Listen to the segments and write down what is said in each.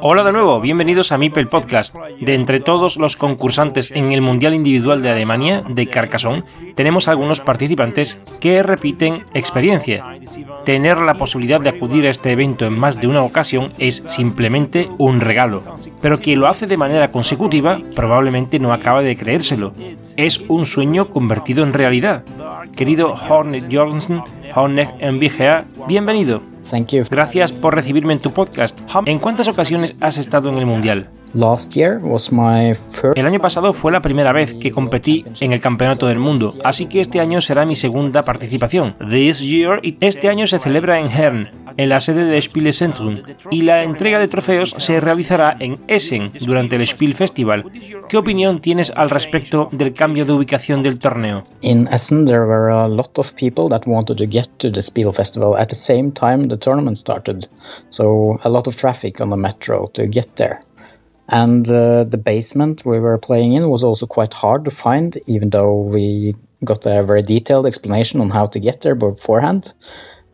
Hola de nuevo, bienvenidos a Mipel Podcast. De entre todos los concursantes en el Mundial Individual de Alemania de Carcassonne, tenemos algunos participantes que repiten experiencia. Tener la posibilidad de acudir a este evento en más de una ocasión es simplemente un regalo, pero quien lo hace de manera consecutiva probablemente no acaba de creérselo. Es un sueño convertido en realidad. Querido Hornet Jorgensen, Hornet MBGA, bienvenido. Gracias por recibirme en tu podcast. ¿En cuántas ocasiones has estado en el Mundial? El año pasado fue la primera vez que competí en el Campeonato del Mundo, así que este año será mi segunda participación. This year, este año se celebra en Hern, en la sede de Spiele Centrum, y la entrega de trofeos se realizará en Essen durante el Spiel Festival. ¿Qué opinión tienes al respecto del cambio de ubicación del torneo? In Essen there were a lot of people that wanted to get to the Spiel Festival at the same time the tournament started, so a lot of traffic on the metro to get there. And uh, the basement we were playing in was also quite hard to find, even though we got a very detailed explanation on how to get there beforehand.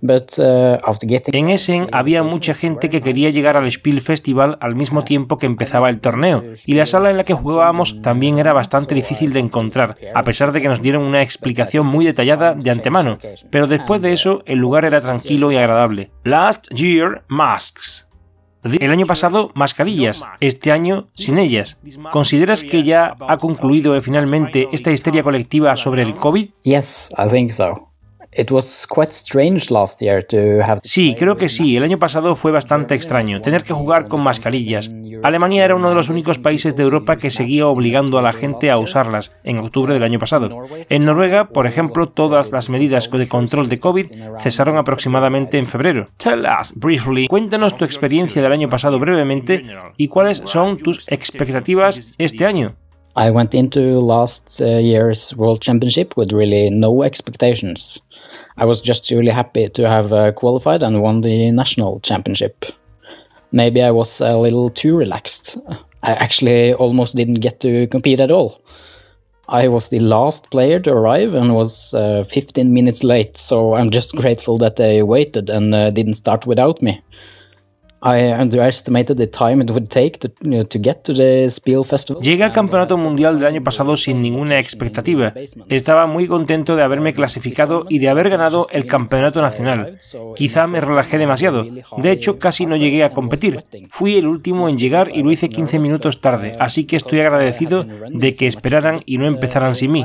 But, uh, after getting... En Essen había mucha gente que quería llegar al Spiel Festival al mismo tiempo que empezaba el torneo, y la sala en la que jugábamos también era bastante difícil de encontrar, a pesar de que nos dieron una explicación muy detallada de antemano. Pero después de eso, el lugar era tranquilo y agradable. Last year, masks. El año pasado, mascarillas. Este año, sin ellas. ¿Consideras que ya ha concluido finalmente esta histeria colectiva sobre el COVID? Yes, I think so. Sí, creo que sí. El año pasado fue bastante extraño, tener que jugar con mascarillas. Alemania era uno de los únicos países de Europa que seguía obligando a la gente a usarlas en octubre del año pasado. En Noruega, por ejemplo, todas las medidas de control de COVID cesaron aproximadamente en febrero. Tell us briefly, cuéntanos tu experiencia del año pasado brevemente y cuáles son tus expectativas este año. I went into last uh, year's World Championship with really no expectations. I was just really happy to have uh, qualified and won the national championship. Maybe I was a little too relaxed. I actually almost didn't get to compete at all. I was the last player to arrive and was uh, 15 minutes late, so I'm just grateful that they waited and uh, didn't start without me. Llegué al Campeonato Mundial del año pasado sin ninguna expectativa. Estaba muy contento de haberme clasificado y de haber ganado el Campeonato Nacional. Quizá me relajé demasiado. De hecho, casi no llegué a competir. Fui el último en llegar y lo hice 15 minutos tarde, así que estoy agradecido de que esperaran y no empezaran sin mí.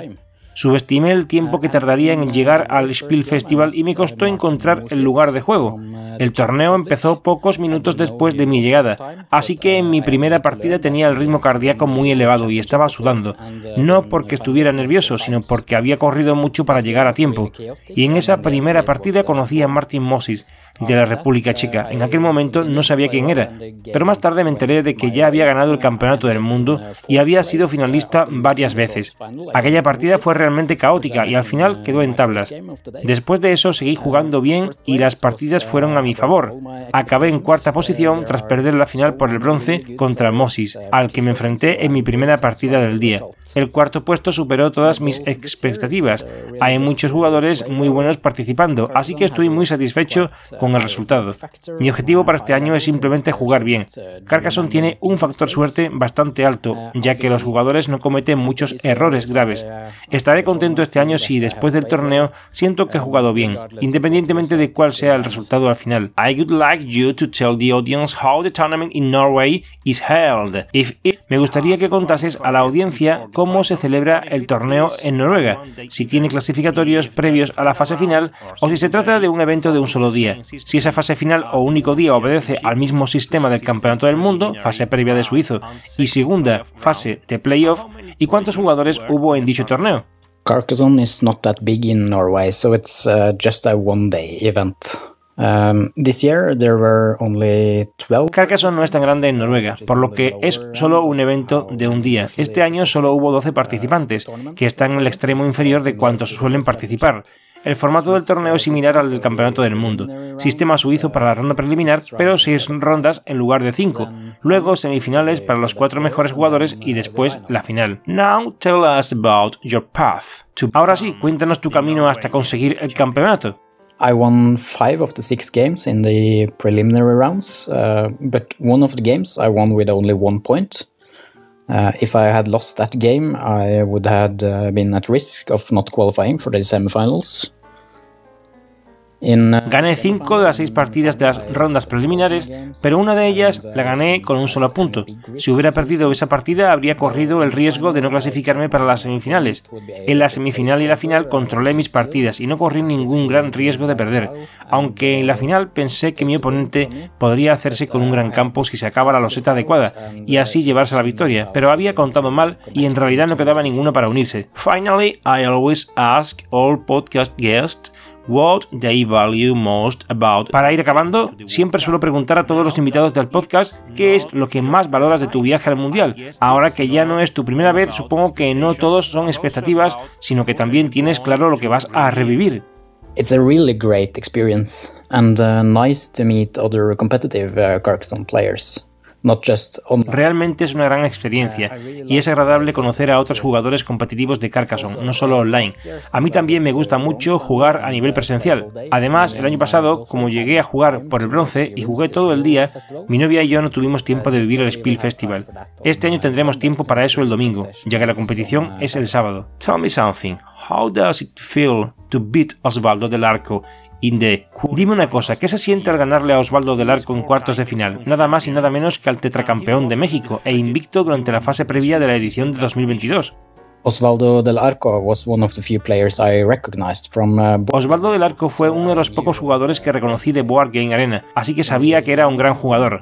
Subestimé el tiempo que tardaría en llegar al Spiel Festival y me costó encontrar el lugar de juego. El torneo empezó pocos minutos después de mi llegada, así que en mi primera partida tenía el ritmo cardíaco muy elevado y estaba sudando, no porque estuviera nervioso, sino porque había corrido mucho para llegar a tiempo. Y en esa primera partida conocí a Martin Moses, de la República Checa. En aquel momento no sabía quién era, pero más tarde me enteré de que ya había ganado el Campeonato del Mundo y había sido finalista varias veces. Aquella partida fue realmente caótica y al final quedó en tablas. Después de eso seguí jugando bien y las partidas fueron a mi favor. Acabé en cuarta posición tras perder la final por el bronce contra Moses, al que me enfrenté en mi primera partida del día. El cuarto puesto superó todas mis expectativas, Hay muchos jugadores muy buenos participando, así que estoy muy satisfecho con el resultado. Mi objetivo para este año es simplemente jugar bien. Carcassonne tiene un factor suerte bastante alto, ya que los jugadores no cometen muchos errores graves. Estaré contento este año si después del torneo siento que he jugado bien, independientemente de cuál sea el resultado al final. I would like you to tell the audience how the tournament in Norway is held. If Me gustaría que contases a la audiencia cómo se celebra el torneo en Noruega, si tiene clasificatorios previos a la fase final o si se trata de un evento de un solo día. Si esa fase final o único día obedece al mismo sistema del Campeonato del Mundo, fase previa de suizo, y segunda fase de playoff, y cuántos jugadores hubo en dicho torneo. Carcassonne is not that big in Norway, so it's uh, just a one-day event. Um, this year there were only 12. Carcassonne no es tan grande en Noruega, por lo que es solo un evento de un día. Este año solo hubo 12 participantes, que están en el extremo inferior de cuantos suelen participar. El formato del torneo es similar al del Campeonato del Mundo. Sistema suizo para la ronda preliminar, pero seis rondas en lugar de cinco. Luego semifinales para los cuatro mejores jugadores y después la final. Now tell us about your path. Ahora sí, cuéntanos tu camino hasta conseguir el campeonato. I won five of the six games in the preliminary rounds, uh, but one of the games I won with only one point. Uh, if I had lost that game, I would have uh, been at risk of not qualifying for the semifinals. Gané cinco de las seis partidas de las rondas preliminares, pero una de ellas la gané con un solo punto. Si hubiera perdido esa partida, habría corrido el riesgo de no clasificarme para las semifinales. En la semifinal y la final controlé mis partidas y no corrí ningún gran riesgo de perder, aunque en la final pensé que mi oponente podría hacerse con un gran campo si sacaba la loseta adecuada y así llevarse la victoria, pero había contado mal y en realidad no quedaba ninguno para unirse. Finally, I always ask all podcast guests what they value most about. Para ir acabando, siempre suelo preguntar a todos los invitados del podcast qué es lo que más valoras de tu viaje al mundial. Ahora que ya no es tu primera vez, supongo que no todos son expectativas, sino que también tienes claro lo que vas a revivir. It's a really great experience and uh, nice to meet other competitive uh, Carcassonne players. Realmente es una gran experiencia y es agradable conocer a otros jugadores competitivos de Carcassonne, no solo online. A mí también me gusta mucho jugar a nivel presencial. Además, el año pasado, como llegué a jugar por el bronce y jugué todo el día, mi novia y yo no tuvimos tiempo de vivir el Spiel Festival. Este año tendremos tiempo para eso el domingo, ya que la competición es el sábado. Tell me something. How does it feel to beat Osvaldo del Arco Dime una cosa, ¿qué se siente al ganarle a Osvaldo del Arco en cuartos de final? Nada más y nada menos que al tetracampeón de México e invicto durante la fase previa de la edición de 2022. Osvaldo del Arco was one of the few players I recognized from, uh, Osvaldo del Arco fue uno de los pocos jugadores que reconocí de Board Game Arena, así que sabía que era un gran jugador.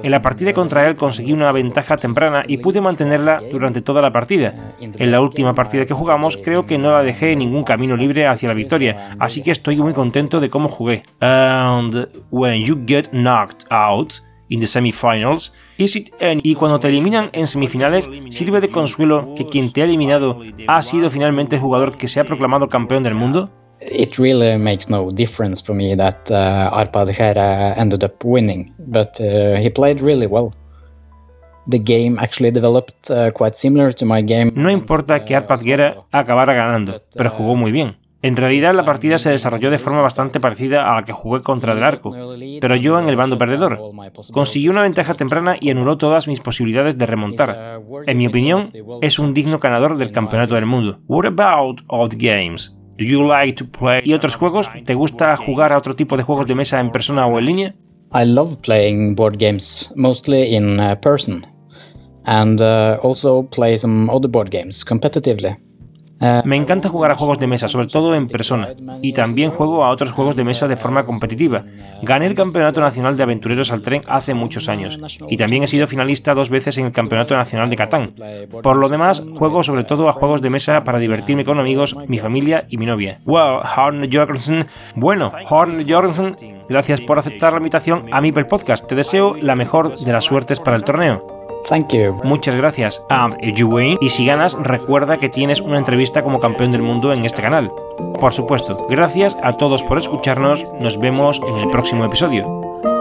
En la partida contra él conseguí una ventaja temprana y pude mantenerla durante toda la partida. En la última partida que jugamos creo que no la dejé en ningún camino libre hacia la victoria, así que estoy muy contento de cómo jugué. And when you get knocked out in the semifinals, y cuando te eliminan en semifinales, ¿sirve de consuelo que quien te ha eliminado ha sido finalmente el jugador que se ha proclamado campeón del mundo? It really makes no difference for me that uh, Arpad Hera ended up winning, but uh, he played really well. The game actually developed uh, quite similar to my game. No importa que Arpad Hera acabara ganando, pero jugó muy bien. En realidad la partida se desarrolló de forma bastante parecida a la que jugué contra Del Arco, pero yo en el bando perdedor. Consiguió una ventaja temprana y anuló todas mis posibilidades de remontar. En mi opinión, es un digno ganador del Campeonato del Mundo. What about old games? Do you like to play ¿Y otros juegos? ¿Te gusta jugar a otro tipo de juegos de mesa en persona o en línea? I love playing board games, mostly in uh, person, and uh, also play some other board games competitively. Eh, Me encanta jugar a juegos de mesa, sobre todo en persona, y también juego a otros juegos de mesa de forma competitiva. Gané el Campeonato Nacional de Aventureros al Tren hace muchos años, y también he sido finalista dos veces en el Campeonato Nacional de Catán. Por lo demás, juego sobre todo a juegos de mesa para divertirme con amigos, mi familia y mi novia. Well, Horn Jorgensen. Bueno, Horn Jorgensen, gracias por aceptar la invitación a mi Podcast. Te deseo la mejor de las suertes para el torneo. Thank you. Muchas gracias. You win. Y si ganas, recuerda que tienes una entrevista como campeón del mundo en este canal. Por supuesto. Gracias a todos por escucharnos. Nos vemos en el próximo episodio.